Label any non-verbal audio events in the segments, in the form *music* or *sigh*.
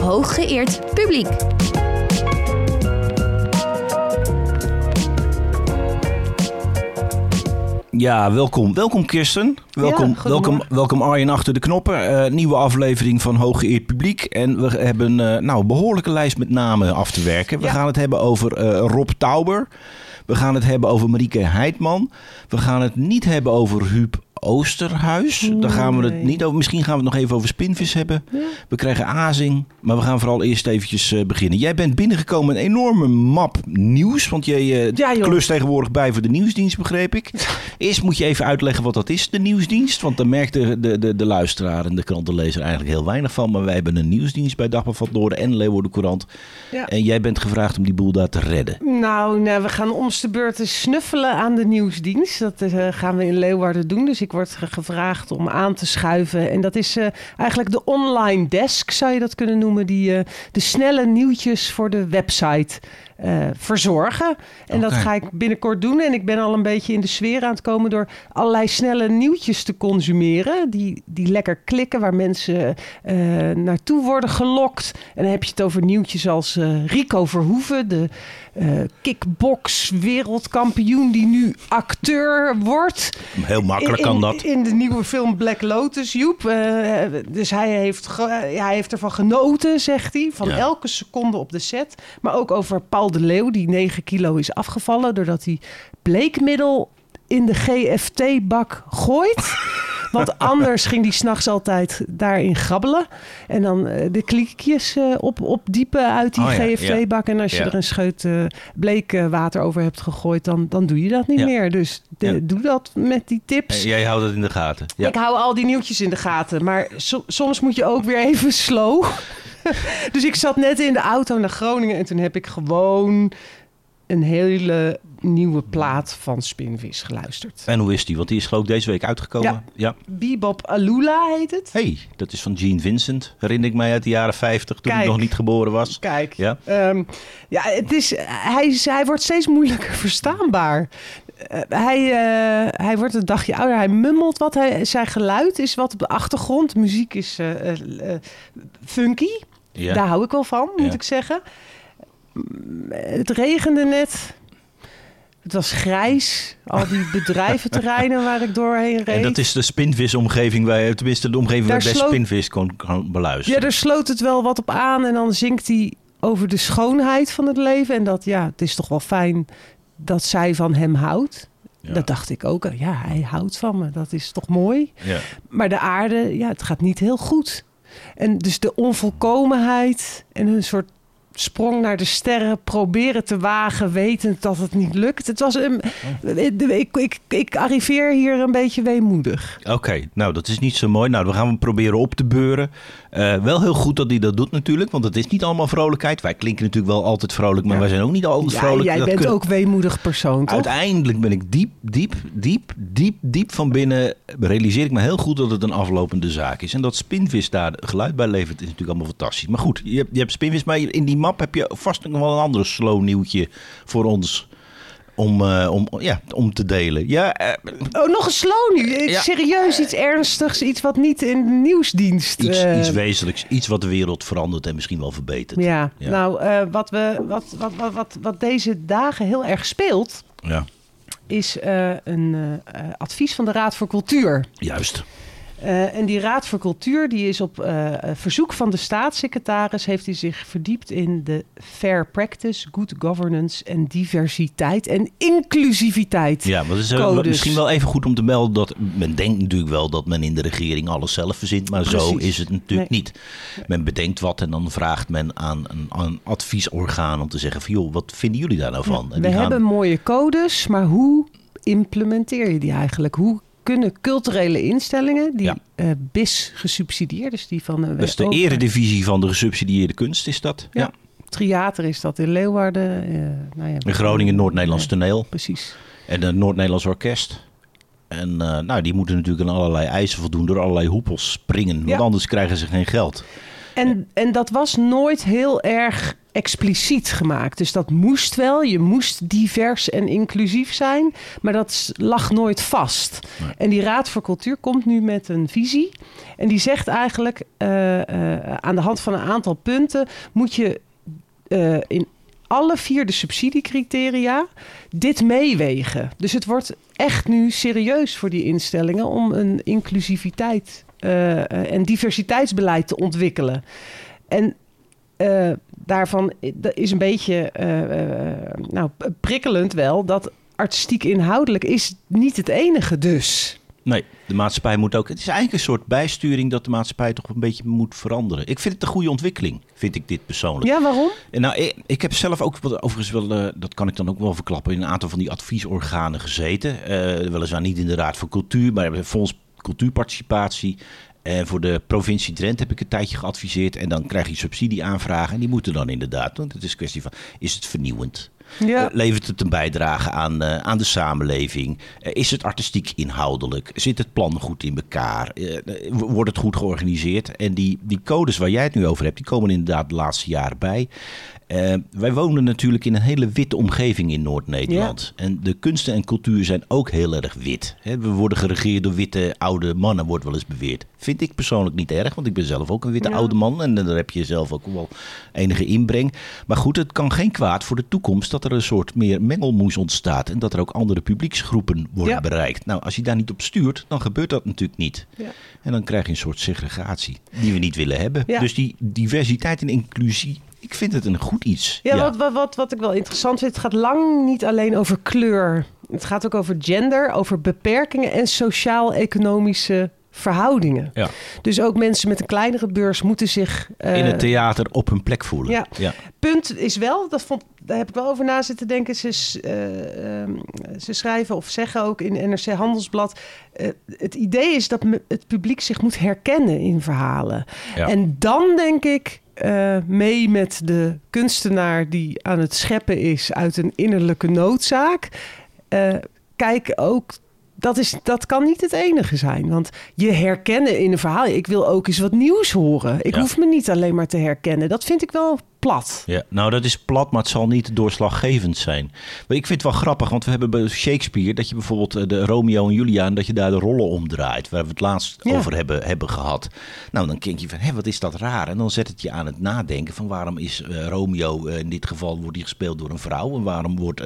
Hooggeëerd publiek. Ja, welkom. Welkom Kirsten. Welkom, Ja, welkom, welkom Arjen achter de knoppen. Eh, nieuwe aflevering van Hooggeëerd Publiek. En we hebben eh, nou, een behoorlijke lijst met namen af te werken. We Ja. gaan het hebben over eh, Rob Tauber. We gaan het hebben over Marieke Heidman. We gaan het niet hebben over Huub Oosterhuis. Daar gaan we het niet over. Misschien gaan we het nog even over spinvis hebben. We krijgen azing. Maar we gaan vooral eerst eventjes eh, beginnen. Jij bent binnengekomen een enorme map nieuws. Want jij eh Ja, joh. klust tegenwoordig bij voor de nieuwsdienst, begreep ik. *laughs* Eerst moet je even uitleggen wat dat is, de nieuwsdienst. Want daar merkt de, de, de, de luisteraar en de krantenlezer eigenlijk heel weinig van. Maar wij hebben een nieuwsdienst bij Dagblad van Noorden en Leeuwarden Courant. Ja. En jij bent gevraagd om die boel daar te redden. Nou, nou, we gaan om de beurt snuffelen aan de nieuwsdienst. Dat eh, gaan we in Leeuwarden doen. Dus ik word ge- gevraagd om aan te schuiven. En dat is eh, eigenlijk de online desk, zou je dat kunnen noemen. Die eh, de snelle nieuwtjes voor de website eh, verzorgen. En dat ga ik binnenkort doen. En ik ben al een beetje in de sfeer aan het komen door allerlei snelle nieuwtjes te consumeren. Die, die lekker klikken, waar mensen eh, naartoe worden gelokt. En dan heb je het over nieuwtjes als eh, Rico Verhoeven, de kickbox wereldkampioen die nu acteur wordt. Heel makkelijk In- kan dat. In de nieuwe film Black Lotus, Joep. Dus hij heeft, hij heeft ervan genoten, zegt hij. Van Ja. elke seconde op de set. Maar ook over Paul de Leeuw, die 9 kilo is afgevallen... doordat hij bleekmiddel in de GFT-bak gooit. *laughs* Want anders ging hij s'nachts altijd daarin grabbelen. En dan eh, de kliekjes eh, op, opdiepen uit die Oh ja, GFT-bak. En als je Ja. er een scheut eh, bleek water over hebt gegooid, dan, dan doe je dat niet meer. Dus de- doe dat met die tips. En jij houdt het in de gaten. Ja. Ik hou al die nieuwtjes in de gaten. Maar so- soms moet je ook weer even slow. *laughs* dus ik zat net in de auto naar Groningen. En toen heb ik gewoon een hele nieuwe plaat van Spinvis geluisterd. En hoe is die? Want die is geloof ik deze week uitgekomen. Ja. ja. Bebop Alula heet het. hey, dat is van Gene Vincent. Herinner ik mij uit de jaren 50 toen Kijk. ik nog niet geboren was. Kijk, Ja. ja, ja het is, hij, hij wordt steeds moeilijker verstaanbaar. Eh, hij, eh, hij wordt een dagje ouder. Hij mummelt wat. Hij, zijn geluid is wat op de achtergrond. Muziek is eh, funky. Daar hou ik wel van, moet ik zeggen. Het regende net. Het was grijs. Al die *laughs* bedrijventerreinen waar ik doorheen reed. En dat is de spinvis-omgeving, waar, tenminste de omgeving Daar waar je best sloot- spinvis kon, kon beluisteren. Ja, daar sloot het wel wat op aan. En dan zingt hij over de schoonheid van het leven. En dat, ja, het is toch wel fijn dat zij van hem houdt. Ja. Dat dacht ik ook. Ja, hij houdt van me. Dat is toch mooi. Ja. Maar de aarde, ja, het gaat niet heel goed. En dus de onvolkomenheid en een soort sprong naar de sterren, proberen te wagen, wetend dat het niet lukt. Het was een, ik, ik, ik arriveer hier een beetje weemoedig. Oké, nou dat is niet zo mooi. Nou, we gaan hem proberen op te beuren. Eh, wel heel goed dat hij dat doet natuurlijk, want het is niet allemaal vrolijkheid. Wij klinken natuurlijk wel altijd vrolijk, maar Ja. wij zijn ook niet altijd Ja, vrolijk. jij Dat bent ook weemoedig persoon, toch? Uiteindelijk ben ik diep, diep, diep, diep, diep van binnen. Realiseer ik me heel goed dat het een aflopende zaak is. En dat Spinvis daar geluid bij levert is natuurlijk allemaal fantastisch. Maar goed, je hebt, je hebt Spinvis, maar in die map heb je vast nog wel een andere slow nieuwtje voor ons om, eh, om, ja, om te delen. Ja, eh, Oh, nog een slow. Ja. Serieus iets ernstigs, iets wat niet in de nieuwsdienst... iets, eh, iets wezenlijks, iets wat de wereld verandert en misschien wel verbetert. Ja, Ja. nou, eh, wat, we, wat, wat, wat, wat, wat deze dagen heel erg speelt... Ja, is eh, een eh, eh, advies van de Raad voor Cultuur. juist. Eh, en die Raad voor Cultuur die is op eh, eh, verzoek van de staatssecretaris... heeft hij zich verdiept in de fair practice, good governance... en diversiteit en inclusiviteit. Ja, maar is eh, Codes. misschien wel even goed om te melden dat men denkt natuurlijk wel dat men in de regering alles zelf verzint, maar zo is het natuurlijk Nee. niet. Men bedenkt wat en dan vraagt men aan een, aan een adviesorgaan om te zeggen van joh, wat vinden jullie daar nou van? En We gaan- hebben mooie codes, maar hoe implementeer je die eigenlijk? Hoe kunnen culturele instellingen die Ja. eh, BIS gesubsidieerd, dus die van is de over- eredivisie van de gesubsidieerde kunst, is dat? Ja. Triater is dat in Leeuwarden. eh, nou ja, In Groningen, Noord-Nederlands toneel Precies. en het Noord-Nederlands orkest. En eh, nou, die moeten natuurlijk aan allerlei eisen voldoen, door allerlei hoepels springen, want anders krijgen ze geen geld. En, en dat was nooit heel erg expliciet gemaakt. Dus dat moest wel. Je moest divers en inclusief zijn. Maar dat lag nooit vast. Nee. En die Raad voor Cultuur komt nu met een visie. En die zegt eigenlijk... eh, eh, aan de hand van een aantal punten... moet je eh, in alle vier de subsidiecriteria dit meewegen. Dus het wordt echt nu serieus voor die instellingen... om een inclusiviteit eh, eh, en diversiteitsbeleid te ontwikkelen. En eh, daarvan is een beetje nou, prikkelend wel dat artistiek inhoudelijk is niet het enige dus. Nee, de maatschappij moet ook. Het is eigenlijk een soort bijsturing dat de maatschappij toch een beetje moet veranderen. Ik vind het een goede ontwikkeling, vind ik dit persoonlijk. Ja, waarom? En nou, ik, ik heb zelf ook, wat- overigens wel, dat kan ik dan ook wel verklappen, in een aantal van die adviesorganen gezeten. Eh, weliswaar niet in de Raad voor Cultuur, maar Fonds Cultuurparticipatie. En voor de provincie Drenthe heb ik een tijdje geadviseerd. En dan krijg je subsidieaanvragen. En die moeten dan inderdaad, want het is een kwestie van, is het vernieuwend? Ja. Eh, levert het een bijdrage aan, eh, aan de samenleving? Eh, is het artistiek inhoudelijk? Zit het plan goed in elkaar? Wordt het goed georganiseerd? En die, die codes waar jij het nu over hebt, die komen inderdaad de laatste jaren bij. Eh, wij wonen natuurlijk in een hele witte omgeving in Noord-Nederland. En de kunsten en cultuur zijn ook heel erg wit. We worden geregeerd door witte oude mannen, wordt wel eens beweerd. Vind ik persoonlijk niet erg, want ik ben zelf ook een witte Ja. oude man. En daar heb je zelf ook wel enige inbreng. Maar goed, het kan geen kwaad voor de toekomst dat er een soort meer mengelmoes ontstaat. En dat er ook andere publieksgroepen worden Ja. bereikt. Nou, als je daar niet op stuurt, dan gebeurt dat natuurlijk niet. Ja. En dan krijg je een soort segregatie die we niet willen hebben. Dus die diversiteit en inclusie, ik vind het een goed iets. Ja, Wat, wat, wat, wat ik wel interessant vind, het gaat lang niet alleen over kleur. Het gaat ook over gender, over beperkingen en sociaal-economische verhoudingen. Ja. Dus ook mensen met een kleinere beurs moeten zich... eh, In het theater op hun plek voelen. Ja. ja. punt is wel, dat vond, daar heb ik wel over na zitten denken. Ze, eh, ehm, ze schrijven of zeggen ook in NRC Handelsblad. eh, het idee is dat me- het publiek zich moet herkennen in verhalen. Ja. En dan denk ik. Eh, mee met de kunstenaar die aan het scheppen is uit een innerlijke noodzaak. eh, kijk ook. Dat, is, dat kan niet het enige zijn. Want je herkennen in een verhaal. Ik wil ook eens wat nieuws horen. Ik Ja. hoef me niet alleen maar te herkennen. Dat vind ik wel plat. Ja, nou dat is plat, maar het zal niet doorslaggevend zijn. Maar ik vind het wel grappig, want we hebben bij Shakespeare dat je bijvoorbeeld eh, de Romeo en Julia en dat je daar de rollen omdraait, waar we het laatst Ja. over hebben, hebben gehad. Nou, dan denk je van, hé, wat is dat raar? En dan zet het je aan het nadenken van waarom is eh, Romeo eh, in dit geval wordt hij gespeeld door een vrouw en waarom wordt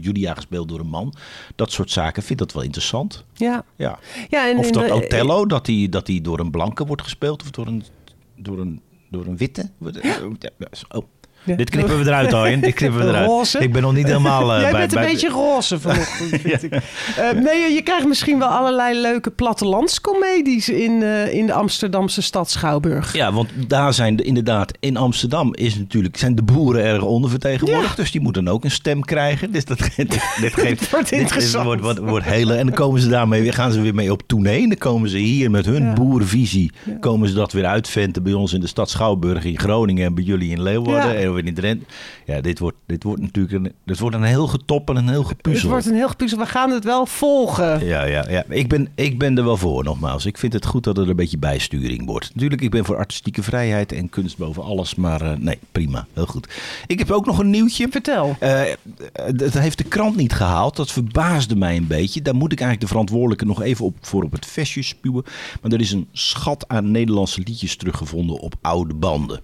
Julia gespeeld door een man? Dat soort zaken, ik vind dat wel interessant. Ja. Ja. ja en Of dat Othello, dat hij dat die door een blanke wordt gespeeld of door een, door een, door een witte. Oh. Ja. Dit knippen we eruit, Arjen. Dit knippen we eruit. Roze? Ik ben nog niet helemaal eh, Jij bij... bent een bij- beetje roze vanochtend, *laughs* vind ik. Eh, nee, je krijgt misschien wel allerlei leuke plattelandscomedies in, eh, in de Amsterdamse stad Schouwburg. Ja, want daar zijn de, inderdaad... In Amsterdam is natuurlijk, zijn de boeren erg ondervertegenwoordigd. Ja. Dus die moeten ook een stem krijgen. Dus dat, *laughs* dit, dit *laughs* geeft... wordt dit interessant. wordt, wordt, wordt hele, en dan komen ze daarmee weer, gaan ze weer mee op tournee. En dan komen ze hier met hun Ja. boerenvisie. Komen ze dat weer uitventen bij ons in de stad Schouwburg in Groningen. En bij jullie in Leeuwarden. We in Drenthe. Ja, dit wordt, dit wordt natuurlijk een, dit wordt een heel getop en een heel Het gepuzzel. wordt een heel gepuzzel. We gaan het wel volgen. Ja, ja, ja. Ik, ben, ik ben er wel voor, nogmaals. Ik vind het goed dat er een beetje bijsturing wordt. Natuurlijk, ik ben voor artistieke vrijheid en kunst boven alles. Maar eh, nee, prima. Heel goed. Ik heb ook nog een nieuwtje. Vertel. Eh, dat heeft de krant niet gehaald. Dat verbaasde mij een beetje. Daar moet ik eigenlijk de verantwoordelijke nog even op, voor op het vestje spuwen. Maar er is een schat aan Nederlandse liedjes teruggevonden op oude banden.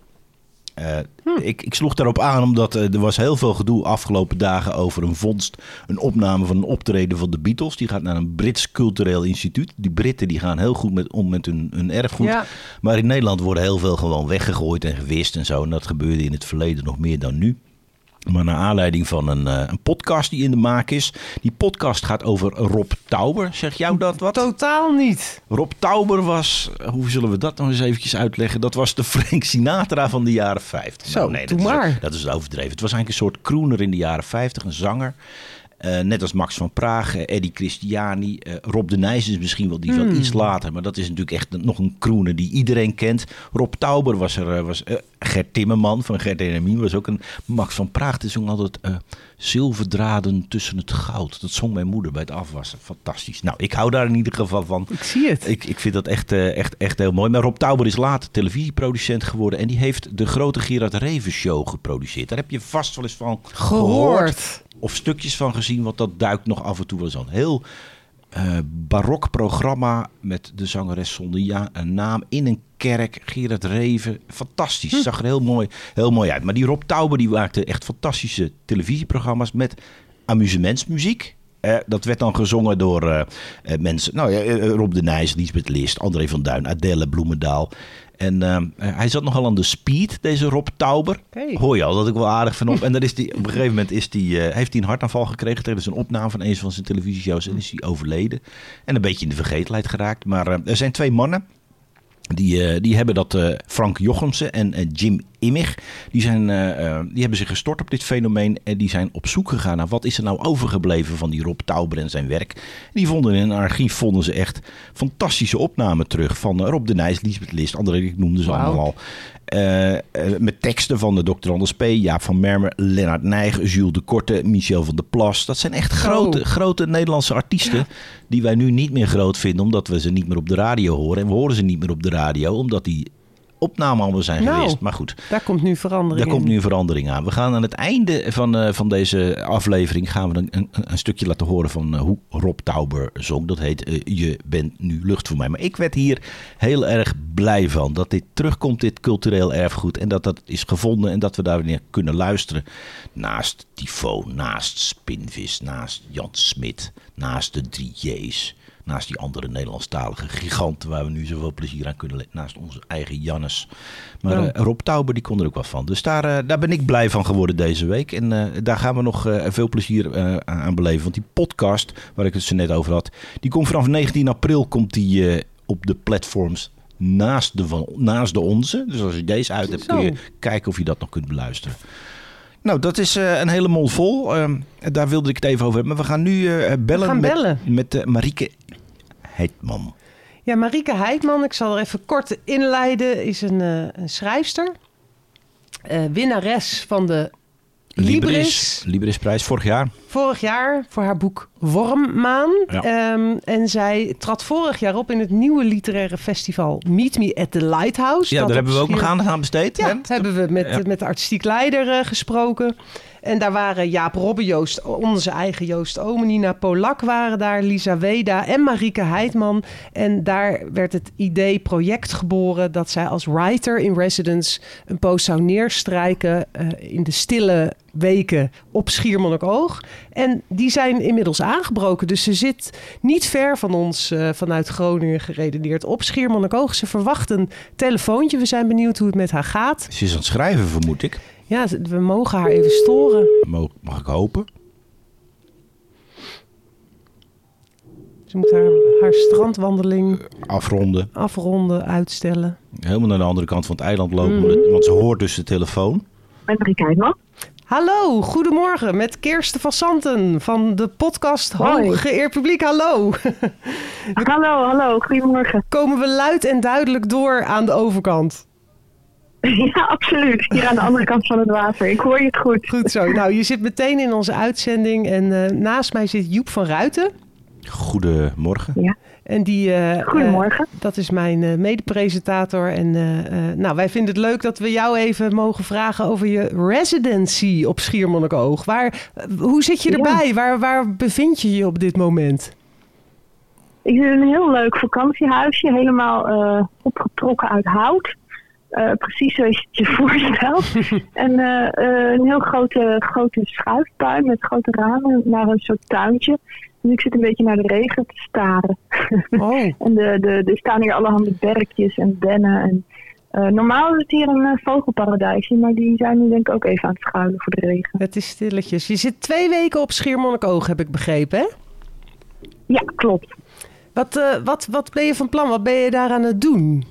Eh, ik, ik sloeg daarop aan omdat eh, er was heel veel gedoe afgelopen dagen over een vondst. Een opname van een optreden van de Beatles. Die gaat naar een Brits cultureel instituut. Die Britten die gaan heel goed met, om met hun, hun erfgoed. Ja. Maar in Nederland worden heel veel gewoon weggegooid en gewist en zo. En dat gebeurde in het verleden nog meer dan nu. Maar naar aanleiding van een, eh, een podcast die in de maak is. Die podcast gaat over Rob Tauber. Zeg jou dat wat? Totaal niet. Rob Tauber was, hoe zullen we dat nog eens eventjes uitleggen? Dat was de Frank Sinatra van de jaren 50. Zo, Nou, doe dat, is, dat is overdreven. Het was eigenlijk een soort crooner in de jaren 50, een zanger. Eh, net als Max van Praag, eh, Eddie Christiani. eh, Rob de Nijs is misschien wel die van Hmm. iets later. Maar dat is natuurlijk echt nog een crooner die iedereen kent. Rob Tauber was er. was, Gert Timmerman van Gert en Emien was ook een... Max van Praag die zong altijd... Zilverdraden tussen het goud. Dat zong mijn moeder bij het afwassen. Fantastisch. Nou, ik hou daar in ieder geval van. Ik zie het. Ik, ik vind dat echt, echt, echt heel mooi. Maar Rob Tauber is later televisieproducent geworden. En die heeft de grote Gerard Reven show geproduceerd. Daar heb je vast wel eens van Gehoord. Of stukjes van gezien, want dat duikt nog af en toe wel eens aan. Heel eh, barok programma met de zangeres zonder ja, een naam in een kerk. Gerard Reven, fantastisch. Zag er heel mooi, heel mooi uit. Maar die Rob Tauber die maakte echt fantastische televisieprogramma's met amusementsmuziek. Eh, dat werd dan gezongen door eh, mensen. Nou ja, Rob de Nijs, Lisbeth List, André van Duin, Adelle Bloemendaal. En eh, hij zat nogal aan de speed, deze Rob Tauber. Hoor je al dat ik wel aardig van op. En dan is die, op een gegeven moment is die, eh, heeft hij een hartaanval gekregen tijdens een opname van een van zijn televisieshows. En is hij overleden. En een beetje in de vergetelheid geraakt. Maar eh, er zijn twee mannen. Die, die hebben dat, Frank Jochemsen en Jim Immig, die, zijn, eh, eh, die hebben zich gestort op dit fenomeen. En die zijn op zoek gegaan naar wat is er nou overgebleven van die Rob Tauber en zijn werk. En die vonden in een archief vonden ze echt fantastische opnamen terug. Van eh, Rob de Nijs, Lisbeth List, André, ik noemde ze allemaal al. Met teksten van de Dr. Anders P., Jaap van Mermer, Lennart Nijg, Jules de Korte, Michel van der Plas. Dat zijn echt grote, Oh. grote Nederlandse artiesten die wij nu niet meer groot vinden omdat we ze niet meer op de radio horen. En we horen ze niet meer op de radio omdat die opnamen allemaal zijn Nou. geweest. Maar goed, Daar komt nu verandering daar in. komt nu een verandering aan. We gaan aan het einde van, eh, van deze aflevering gaan we een, een, een stukje laten horen van eh, hoe Rob Tauber zong. Dat heet eh, Je bent nu lucht voor mij. Maar ik werd hier heel erg blij van dat dit terugkomt, dit cultureel erfgoed. En dat dat is gevonden en dat we daar weer kunnen luisteren. Naast Tyfoon, naast Spinvis, naast Jan Smit, naast de 3J's. Naast die andere Nederlandstalige giganten waar we nu zoveel plezier aan kunnen. Naast onze eigen Jannes. Maar Ja. eh, Rob Tauber die kon er ook wat van. Dus daar, eh, daar ben ik blij van geworden deze week. En eh, daar gaan we nog veel plezier aan beleven. Want die podcast waar ik het zo net over had. Die komt vanaf 19 april komt die, op de platforms naast de, van, naast de onze. Dus als je deze uit hebt kun je kijken of je dat nog kunt beluisteren. Nou, dat is een hele mond vol. Ehm, daar wilde ik het even over hebben. Maar we gaan nu bellen, gaan met, bellen. met Marieke Heitman. Ja, Marieke Heidman, ik zal er even kort inleiden, is een, eh, een schrijfster. Eh, winnares van de Libris. Librisprijs vorig jaar. Vorig jaar voor haar boek Wormmaan. Ja. Ehm, en zij trad vorig jaar op in het nieuwe literaire festival Meet Me at the Lighthouse. Ja, daar hebben we ook nog aandacht aan besteed. Ja, hè? hebben we met, Ja. met de artistiek leider eh, gesproken. En daar waren Jaap Robbe, Joost, onze eigen Joost Omen, Nina Polak waren daar, Lisa Weda en Marieke Heidman. En daar werd het idee project geboren dat zij als writer in residence een post zou neerstrijken eh, in de stille weken op Schiermonnikoog. En die zijn inmiddels aangebroken. Dus ze zit niet ver van ons eh, vanuit Groningen geredeneerd op Schiermonnikoog. Ze verwacht een telefoontje. We zijn benieuwd hoe het met haar gaat. Ze is aan het schrijven, vermoed ik. Ja, we mogen haar even storen. Mag, mag ik hopen? Ze moet haar, haar strandwandeling Afronden. afronden, uitstellen. Helemaal naar de andere kant van het eiland lopen. Mhm. Want ze hoort dus de telefoon. Met. Hallo, goedemorgen met Kirsten van Santen van de podcast Hoi. Hooggeëerd Publiek. Hallo. Hallo, hallo, goedemorgen. Komen we luid en duidelijk door aan de overkant? *laughs* Ja, absoluut. Hier aan de andere kant van het water. Ik hoor je het goed. Goed zo. Nou, je zit meteen in onze uitzending en uh, naast mij zit Joep van Ruiten. Goedemorgen. Ja. En die, uh, Goedemorgen. Uh, dat is mijn uh, mede-presentator. En nou, wij vinden het leuk dat we jou even mogen vragen over je residency op Schiermonnikoog. Waar, hoe zit je erbij? Ja. Waar, waar bevind je je op dit moment? Ik zit in een heel leuk vakantiehuisje, helemaal opgetrokken uit hout. Precies zoals je het je voorstelt. *laughs* en een heel grote, grote schuiftuin met grote ramen naar een soort tuintje. Dus ik zit een beetje naar de regen te staren. Oh. *laughs* en de, de, er staan hier allerhande berkjes en dennen. En, uh, normaal is het hier een vogelparadijsje, maar die zijn nu denk ik ook even aan het schuilen voor de regen. Het is stilletjes. Je zit twee weken op Schiermonnikoog, heb ik begrepen, hè? Ja, klopt. Wat, wat, wat ben je van plan? Wat ben je daar aan het doen?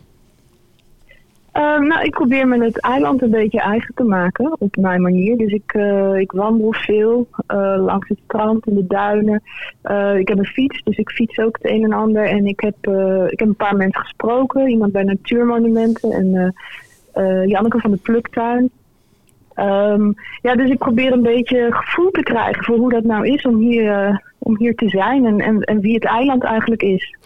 Uh, nou, ik probeer me het eiland een beetje eigen te maken op mijn manier. Dus ik, uh, ik wandel veel uh, langs het strand en de duinen. ik heb een fiets, dus ik fiets ook het een en ander. En ik heb, ik heb een paar mensen gesproken. Iemand bij Natuurmonumenten en Janneke van de Pluktuin. Um, ja, dus ik probeer een beetje gevoel te krijgen voor hoe dat nou is om hier, om hier te zijn en, en, en wie het eiland eigenlijk is.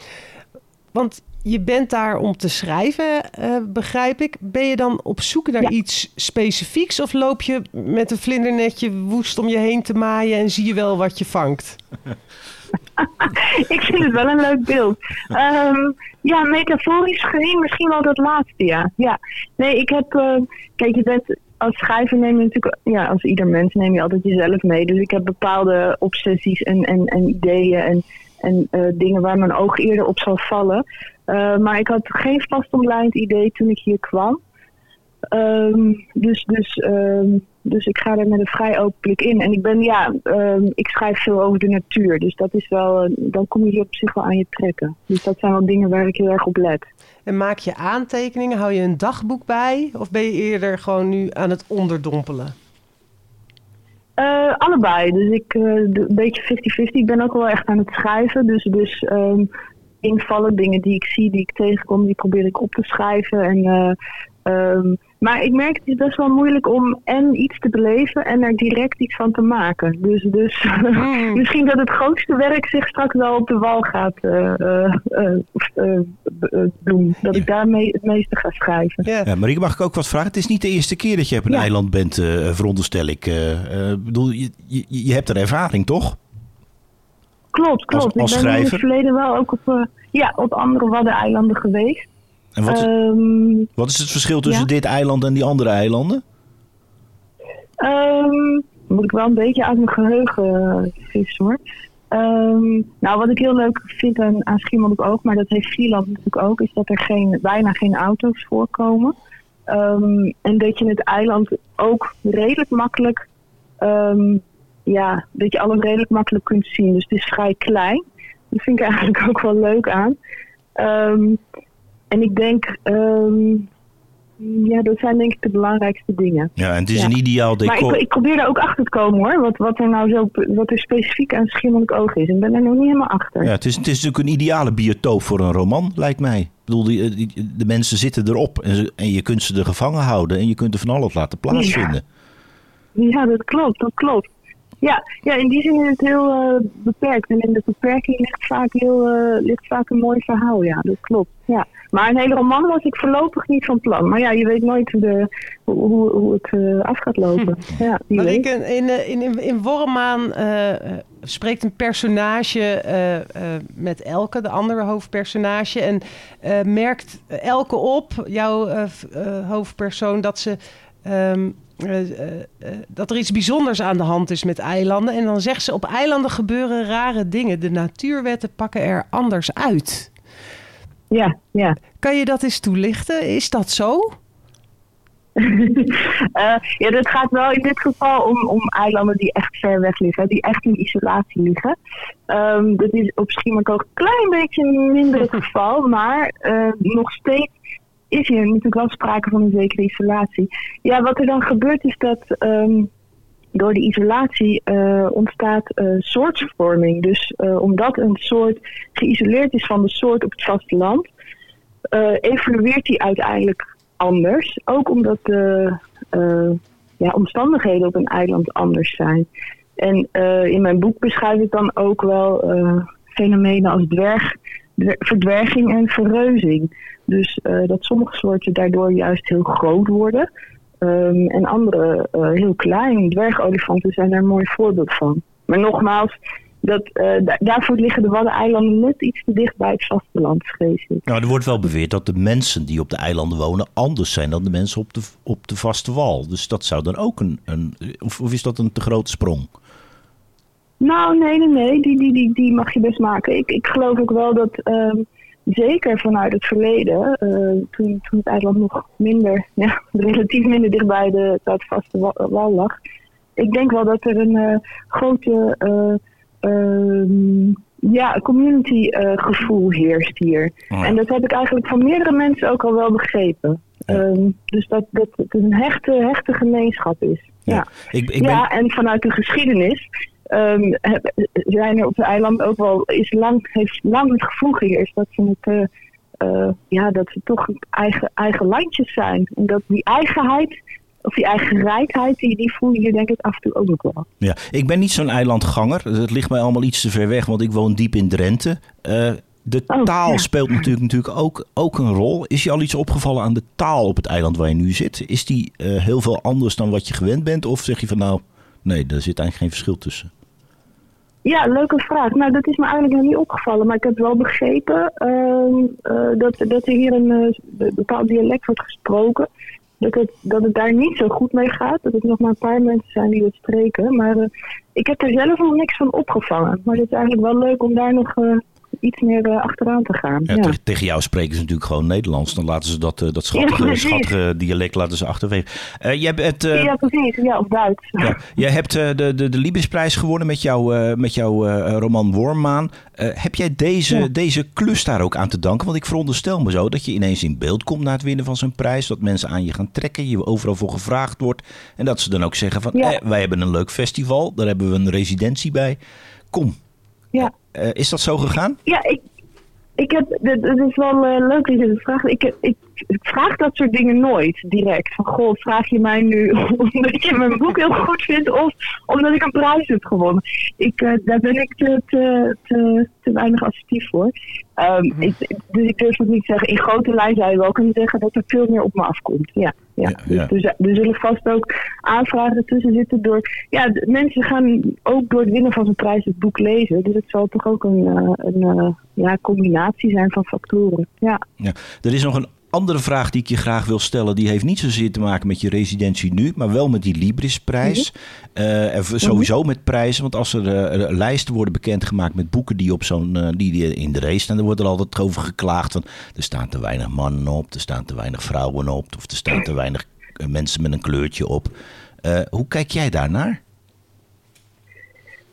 Want je bent daar om te schrijven, uh, begrijp ik. Ben je dan op zoek naar ja. iets specifieks of loop je met een vlindernetje woest om je heen te maaien en zie je wel wat je vangt? *laughs* ik vind het wel een leuk beeld. Um, ja, metaforisch gezien misschien wel dat laatste, ja. ja. Nee, ik heb... Uh, kijk, je bent als schrijver neem je natuurlijk, ja, als ieder mens neem je altijd jezelf mee. Dus ik heb bepaalde obsessies en, en, en ideeën en, en uh, dingen waar mijn oog eerder op zal vallen. Uh, maar ik had geen vastomlijnd idee toen ik hier kwam. Um, dus, dus, um, dus ik ga er met een vrij open blik in. En ik ben, ja, um, ik schrijf veel over de natuur. Dus dat is wel, uh, dan kom je hier op zich wel aan je trekken. Dus dat zijn wel dingen waar ik heel erg op let. En maak je aantekeningen? Hou je een dagboek bij? Of ben je eerder gewoon nu aan het onderdompelen? Uh, allebei. Dus ik, uh, een beetje 50-50. Ik ben ook wel echt aan het schrijven. Dus, dus um, invallen, dingen die ik zie, die ik tegenkom, die probeer ik op te schrijven. En, uh, um, maar ik merk het is best wel moeilijk om en iets te beleven en er direct iets van te maken. Dus, dus *laughs* mm. misschien dat het grootste werk zich straks wel op de wal gaat doen. Dat ik daarmee het meeste ga schrijven. Ja. ja, Marieke, mag ik ook wat vragen? Het is niet de eerste keer dat je op een ja. eiland bent, veronderstel ik. bedoel, je, je, je hebt er ervaring, toch? Klopt, klopt. Als, als ik ben schrijver? in het verleden wel ook op, uh, ja, op andere Waddeneilanden geweest. En wat, um, wat is het verschil tussen ja? dit eiland en die andere eilanden? Um, moet ik wel een beetje uit mijn geheugen vissen hoor. Um, nou, wat ik heel leuk vind aan, aan Schiermonnikoog, maar dat heeft Vlieland natuurlijk ook, is dat er geen, bijna geen auto's voorkomen. Um, en dat je het eiland ook redelijk makkelijk um, ja, dat je alles redelijk makkelijk kunt zien. Dus het is vrij klein. Dat vind ik eigenlijk *laughs* ook wel leuk aan. Um, en ik denk, um, ja, dat zijn denk ik de belangrijkste dingen. Ja, en het is ja. een ideaal decor. Maar ik, ik, probeer er ook achter te komen hoor, wat, wat er nou zo, wat er specifiek aan Schiermonnik Oog is. Ik ben er nog niet helemaal achter. Ja, het is, het is natuurlijk een ideale biotoop voor een roman, lijkt mij. Ik bedoel, die, die, de mensen zitten erop en, ze, en je kunt ze er gevangen houden en je kunt er van alles laten plaatsvinden. Ja, ja dat klopt, dat klopt. Ja, ja, in die zin is het heel uh, beperkt. En in de beperking ligt vaak, heel, uh, ligt vaak een mooi verhaal, ja, dat klopt. Ja. Maar een hele roman was ik voorlopig niet van plan. Maar ja, je weet nooit de, hoe, hoe het uh, af gaat lopen. Hm. Ja, maar ik, in, in, in, in Worremaan spreekt een personage met Elke, de andere hoofdpersonage. En merkt Elke op, jouw hoofdpersoon, dat ze... Um, uh, uh, uh, dat er iets bijzonders aan de hand is met eilanden. En dan zegt ze: op eilanden gebeuren rare dingen. De natuurwetten pakken er anders uit. Ja, ja. Kan je dat eens toelichten? Is dat zo? *laughs* ja, dat gaat wel in dit geval om, om eilanden die echt ver weg liggen, die echt in isolatie liggen. Um, dat is op Schiermonnikoog een klein beetje minder het *laughs* geval, maar nog steeds is hier natuurlijk wel sprake van een zekere isolatie. Ja, wat er dan gebeurt is dat um, door de isolatie uh, ontstaat uh. Dus uh, omdat een soort geïsoleerd is van de soort op het vasteland, evolueert die uiteindelijk anders. Ook omdat de eh, ja, omstandigheden op een eiland anders zijn. En eh, in mijn boek beschrijf ik dan ook wel eh, fenomenen als dwerg, dwer- verdwerging en verreuzing. Dus eh, dat sommige soorten daardoor juist heel groot worden. ehm, en andere eh, heel klein. Dwergolifanten zijn daar een mooi voorbeeld van. Maar nogmaals, dat, eh, da- daarvoor liggen de Waddeneilanden net iets te dicht bij het vasteland, vrees ik. Nou, er wordt wel beweerd dat de mensen die op de eilanden wonen anders zijn dan de mensen op de, op de vaste wal. Dus dat zou dan ook een. een of, of is dat een te grote sprong? Nou, nee, nee, nee. Die, die, die, die mag je best maken. Ik, ik geloof ook wel dat, ehm, zeker vanuit het verleden, eh, toen, toen het eiland nog minder, *laughs* ja, relatief minder dicht bij de Zuidvaste wa- wal lag. Ik denk wel dat er een eh, grote ehm, ja, community gevoel heerst hier. Oh ja. En dat heb ik eigenlijk van meerdere mensen ook al wel begrepen. Ehm, dus dat, dat het een hechte, hechte gemeenschap is. ja. Ik, ik ben, Ja, en vanuit de geschiedenis heb- zijn er op de eilanden ook wel is lang, heeft lang het gevoel geheerst dat ze het, eh, eh, ja, dat ze toch eigen, eigen landjes zijn. En dat die eigenheid, of die eigen rijkheid, die, die voel je hier denk ik af en toe ook nog wel. ja, ik ben niet zo'n eilandganger. Het ligt mij allemaal iets te ver weg, want ik woon diep in Drenthe. Eh, de Oh, taal ja. speelt natuurlijk, natuurlijk ook, ook een rol. Is je al iets opgevallen aan de taal op het eiland waar je nu zit? Is die heel veel anders dan wat je gewend bent? Of zeg je van nou, nee, daar zit eigenlijk geen verschil tussen? Ja, leuke vraag. Nou, dat is me eigenlijk nog niet opgevallen, maar ik heb wel begrepen ehm, eh, dat, dat er hier een eh, bepaald dialect wordt gesproken. Dat het, dat het daar niet zo goed mee gaat. Dat het nog maar een paar mensen zijn die het spreken. Maar eh, ik heb er zelf nog niks van opgevangen. Maar het is eigenlijk wel leuk om daar nog iets meer eh, achteraan te gaan. Ja, Ja. tegen, tegen jou spreken ze natuurlijk gewoon Nederlands. Dan laten ze dat, eh, dat schattige, Ja, schattige dialect laten ze achterwege. Eh, jij, bent, eh, ja, precies. Ja, of Duits. jij hebt de, de, de Librisprijs gewonnen met, jou, met jouw roman Wormmaan. Heb jij deze, deze klus daar ook aan te danken? Want ik veronderstel me zo dat je ineens in beeld komt na het winnen van zo'n prijs. Dat mensen aan je gaan trekken, je overal voor gevraagd wordt. En dat ze dan ook zeggen van, eh, wij hebben een leuk festival. Daar hebben we een residentie bij. Kom. Ja. Eh, is dat zo gegaan? Ja, ik, ik heb, het is wel eh, leuk dat je het vraagt. Ik, heb- ik, ik vraag dat soort dingen nooit direct. Van, goh, vraag je mij nu *laughs* omdat je mijn boek heel goed vindt of omdat ik een prijs heb gewonnen. Ik, eh, daar ben ik te, te, te, te weinig assertief voor. Ehm, ik, dus ik durf het niet te zeggen. In grote lijn zou je wel kunnen zeggen dat er veel meer op me afkomt. Ja, ja. Ja, ja. Dus, er- er zullen vast ook aanvragen tussen zitten door... Ja, de- mensen gaan ook door het winnen van zo'n prijs het boek lezen. Dus het zal toch ook een, eh, een eh, ja, combinatie zijn van factoren. Ja. Ja. Er is nog een andere vraag die ik je graag wil stellen. Die heeft niet zozeer te maken met je residentie nu, maar wel met die Librisprijs. Eh, en v- sowieso met prijzen. Want als er eh, eh, lijsten worden bekendgemaakt met boeken die, op zo'n, eh, die, die in de race staan, dan wordt er altijd over geklaagd. Van, er staan te weinig mannen op, er staan te weinig vrouwen op, of er staan te weinig eh, mensen met een kleurtje op. Eh, hoe kijk jij daarnaar?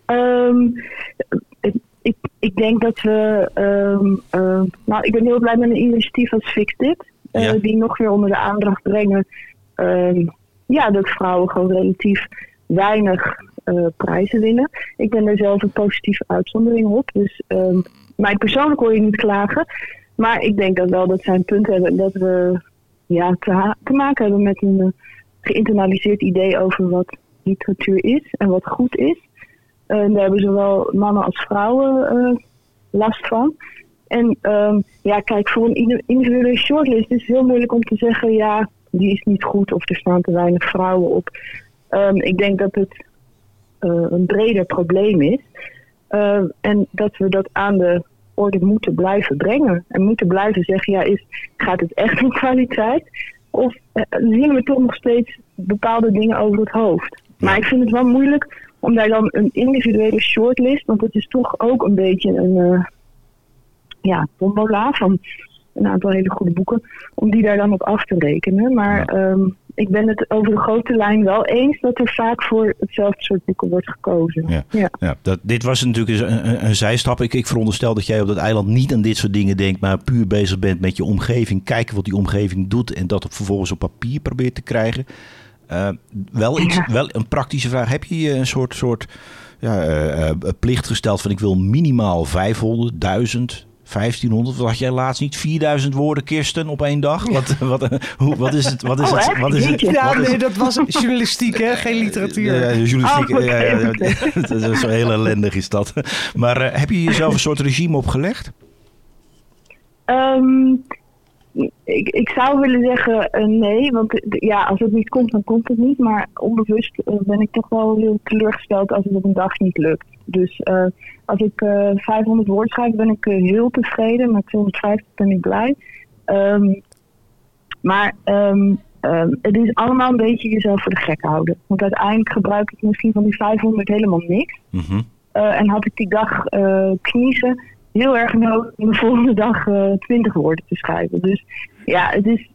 Ehm, ik, denk dat we... ehm, ehm, nou, ik ben heel blij met een initiatief als Fix Dit. eh, Ja. Die nog weer onder de aandacht brengen... ehm, ja, dat vrouwen gewoon relatief weinig eh, prijzen winnen. Ik ben er zelf een positieve uitzondering op. Dus ehm, mij persoonlijk hoor je niet klagen. Maar ik denk dat wel dat zij een punt hebben dat we ja, te, te maken hebben met een eh, geïnternaliseerd idee over wat literatuur is en wat goed is. En daar hebben zowel mannen als vrouwen eh, last van. En ehm, ja, kijk, voor een indi- individuele shortlist is het heel moeilijk om te zeggen, ja, die is niet goed of er staan te weinig vrouwen op. Ehm, ik denk dat het eh, een breder probleem is. Ehm, en dat we dat aan de orde moeten blijven brengen. En moeten blijven zeggen, ja, is, gaat het echt om kwaliteit? Of eh, zien we toch nog steeds bepaalde dingen over het hoofd? Maar ik vind het wel moeilijk om daar dan een individuele shortlist, want het is toch ook een beetje een eh ja, tombola van een aantal hele goede boeken, om die daar dan op af te rekenen. Maar ehm, ik ben het over de grote lijn wel eens dat er vaak voor hetzelfde soort boeken wordt gekozen. Ja. Ja. Ja, dat, dit was natuurlijk een, een, een zijstap. Ik, ik veronderstel dat jij op dat eiland niet aan dit soort dingen denkt, maar puur bezig bent met je omgeving. Kijken wat die omgeving doet en dat op, vervolgens op papier probeert te krijgen. Eh, wel, iets, wel een praktische vraag. Heb je je een soort, soort ja, eh, eh, plicht gesteld van ik wil minimaal 500, 1000, 1500, wat had jij laatst niet? 4000 woorden, Kirsten, op één dag? Wat, wat, hoe, wat is het? Wat is Oh, het? Wat is het? Ja, nee, dat was journalistiek, hè? Geen literatuur. Ja, ja, journalistiek. Oh, ja, ja, *laughs* dat is zo heel ellendig is dat. Maar heb je jezelf een soort regime opgelegd? Ehm, ik, ik zou willen zeggen eh, nee, want eh, ja, als het niet komt, dan komt het niet. Maar onbewust eh, ben ik toch wel heel teleurgesteld als het op een dag niet lukt. Dus als ik eh 500 woorden schrijf, ben ik heel tevreden. Met 250 ben ik blij. Ehm, maar ehm, ehm, het is allemaal een beetje jezelf voor de gek houden. Want uiteindelijk gebruik ik misschien van die 500 helemaal niks. Mhm. En had ik die dag kniezen heel erg nodig om de volgende dag eh 20 woorden te schrijven. Dus ja, het is,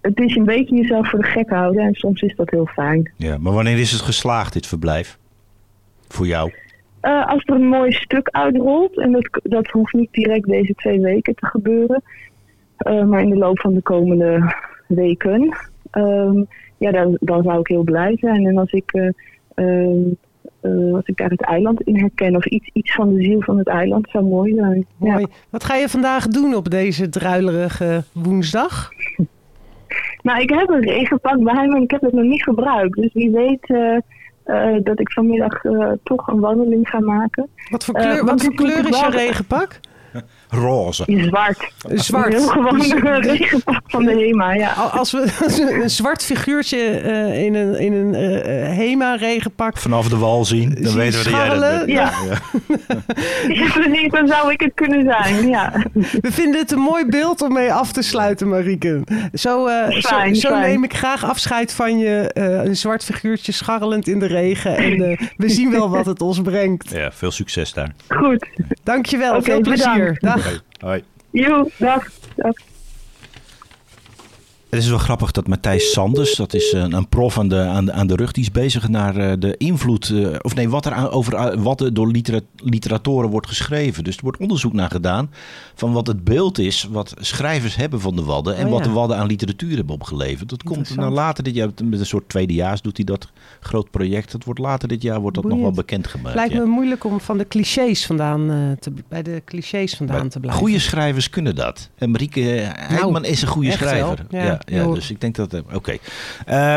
het is een beetje jezelf voor de gek houden en soms is dat heel fijn. Ja, maar wanneer is het geslaagd, dit verblijf? Voor jou? Eh, als er een mooi stuk uitrolt, en dat, dat hoeft niet direct deze twee weken te gebeuren, eh, maar in de loop van de komende weken, ehm, ja, dan, dan zou ik heel blij zijn. En als ik, eh, ehm, eh, als ik daar het eiland in herken, of iets, iets van de ziel van het eiland, zou mooi zijn. Ja. Mooi. Wat ga je vandaag doen op deze druilerige woensdag? *laughs* Nou, ik heb een regenpak bij me en ik heb het nog niet gebruikt. Dus wie weet eh, eh, dat ik vanmiddag eh, toch een wandeling ga maken. Wat voor kleur, wat voor kleur is je regenpak? *laughs* Roze. Zwart. Zwart. Een heel gewoon *laughs* regenpak van de HEMA, ja. Al- *laughs* Als we een zwart figuurtje eh, in een, in een eh, HEMA-regenpak Vanaf de wal zien, dan weten we dat jij dat bent. Ja. Ja, *laughs* precies, dan zou ik het kunnen zijn, ja. We vinden het een mooi beeld om mee af te sluiten, Marieke. Zo, eh, zo, Fijn, zo fijn. neem ik graag afscheid van je. eh, een zwart figuurtje scharrelend in de regen. En eh, we zien wel wat het ons brengt. Ja, veel succes daar. Goed. Dankjewel, Oké, veel plezier. bedankt. Dag. Hoi. Dag. dag. Het is wel grappig dat Matthijs Sanders, dat is een, een prof aan de, aan, de, aan de rug, die is bezig naar eh, de invloed, eh, of nee, wat er aan, over eh, wat er door litera- literatoren wordt geschreven. Dus er wordt onderzoek naar gedaan van wat het beeld is, wat schrijvers hebben van de Wadden en Oh, wat de Wadden aan literatuur hebben opgeleverd. Dat komt nou later dit jaar, met een soort tweedejaars doet hij dat groot project. Dat wordt later dit jaar wordt dat nog wel bekendgemaakt. Lijkt ja. me moeilijk om van de clichés vandaan eh, te, bij de clichés vandaan te blijven. Goede schrijvers kunnen dat. En Marieke Heijkman is een goede wel. schrijver. Ja, Ja, dus ik denk dat... eh, Oké. Eh,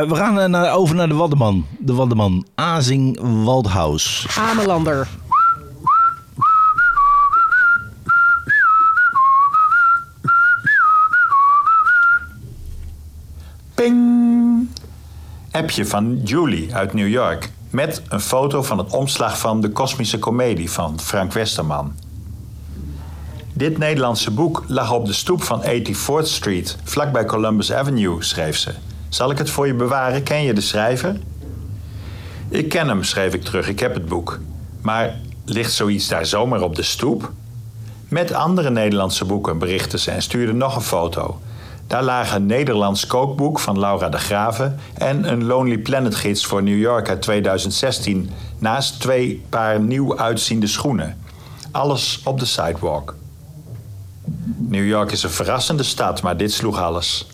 we gaan eh, naar, over naar de Waddeman. De Waddeman. Azing Waldhaus. Amelander. Ping! Appje van Julie uit New York. Met een foto van het omslag van De Kosmische Comedie van Frank Westerman. Dit Nederlandse boek lag op de stoep van 84th Street, vlakbij Columbus Avenue, schreef ze. Zal ik het voor je bewaren? Ken je de schrijver? Ik ken hem, schreef ik terug. Ik heb het boek. Maar ligt zoiets daar zomaar op de stoep? Met andere Nederlandse boeken, berichtte ze en stuurde nog een foto. Daar lagen een Nederlands kookboek van Laura de Graven en een Lonely Planet gids voor New York uit 2016, naast twee paar nieuw uitziende schoenen. Alles op de sidewalk. New York is een verrassende stad, maar dit sloeg alles.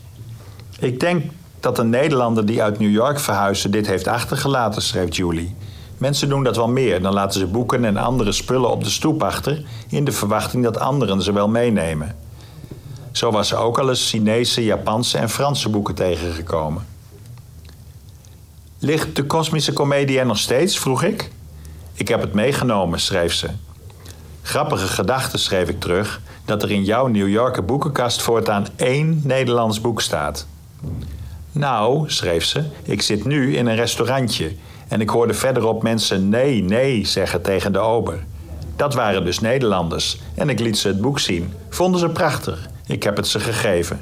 Ik denk dat een Nederlander die uit New York verhuisde dit heeft achtergelaten, schreef Julie. Mensen doen dat wel meer. Dan laten ze boeken en andere spullen op de stoep achter... in de verwachting dat anderen ze wel meenemen. Zo was ze ook al eens Chinese, Japanse en Franse boeken tegengekomen. Ligt de kosmische komedie er nog steeds? vroeg ik. Ik heb het meegenomen, schreef ze. Grappige gedachte, schreef ik terug... dat er in jouw New Yorker boekenkast voortaan één Nederlands boek staat. Nou, schreef ze, ik zit nu in een restaurantje... en ik hoorde verderop mensen nee, nee zeggen tegen de ober. Dat waren dus Nederlanders en ik liet ze het boek zien. Vonden ze prachtig. Ik heb het ze gegeven.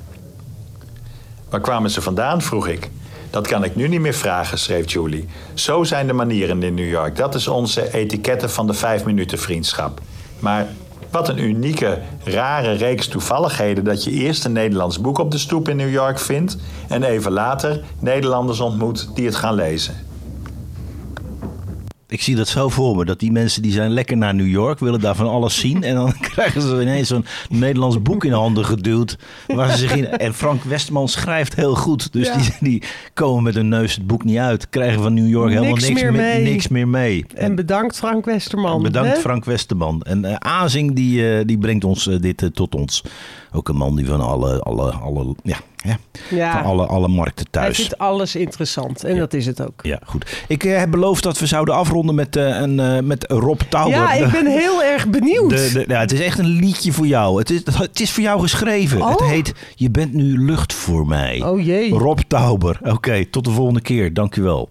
Waar kwamen ze vandaan, vroeg ik. Dat kan ik nu niet meer vragen, schreef Julie. Zo zijn de manieren in New York. Dat is onze etiketten van de vijf minuten vriendschap. Maar wat een unieke, rare reeks toevalligheden dat je eerst een Nederlands boek op de stoep in New York vindt en even later Nederlanders ontmoet die het gaan lezen. Ik zie dat zo voor me. Dat die mensen die zijn lekker naar New York, willen daar van alles zien. En dan *laughs* krijgen ze ineens zo'n Nederlands boek in handen geduwd. Waar ze zich in... En Frank Westman schrijft heel goed. Dus Ja. die, die komen met hun neus het boek niet uit. Krijgen van New York helemaal Niks niks, meer mee. niks meer mee. En bedankt Frank Westerman. Bedankt hè? Frank Westerman. En eh, Azing die, eh, die brengt ons eh, dit tot ons. Ook een man die van alle, alle, alle, ja, Ja. van alle, alle markten Hij thuis. vindt alles interessant. En dat is het ook. Ja, goed. Ik eh, heb beloofd dat we zouden afronden met, eh, een, eh, met Rob Tauber. Ja, ik ben heel *laughs* erg benieuwd. de, de, ja, het is echt een liedje voor jou. Het is, het is voor jou geschreven. Oh. Het heet Je bent nu lucht voor mij. Oh jee. Rob Tauber. Oké, tot de volgende keer. Dank u wel.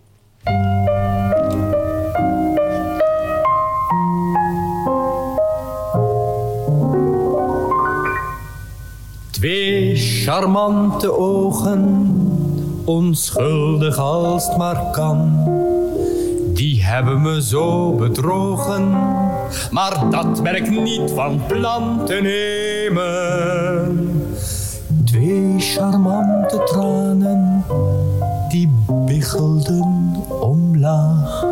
Twee charmante ogen, onschuldig als het maar kan. Die hebben me zo bedrogen, maar dat ben ik niet van plan te nemen. Twee charmante tranen, die biggelden omlaag.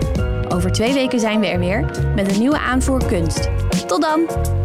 Over twee weken zijn we er weer met een nieuwe aanvoer kunst. Tot dan!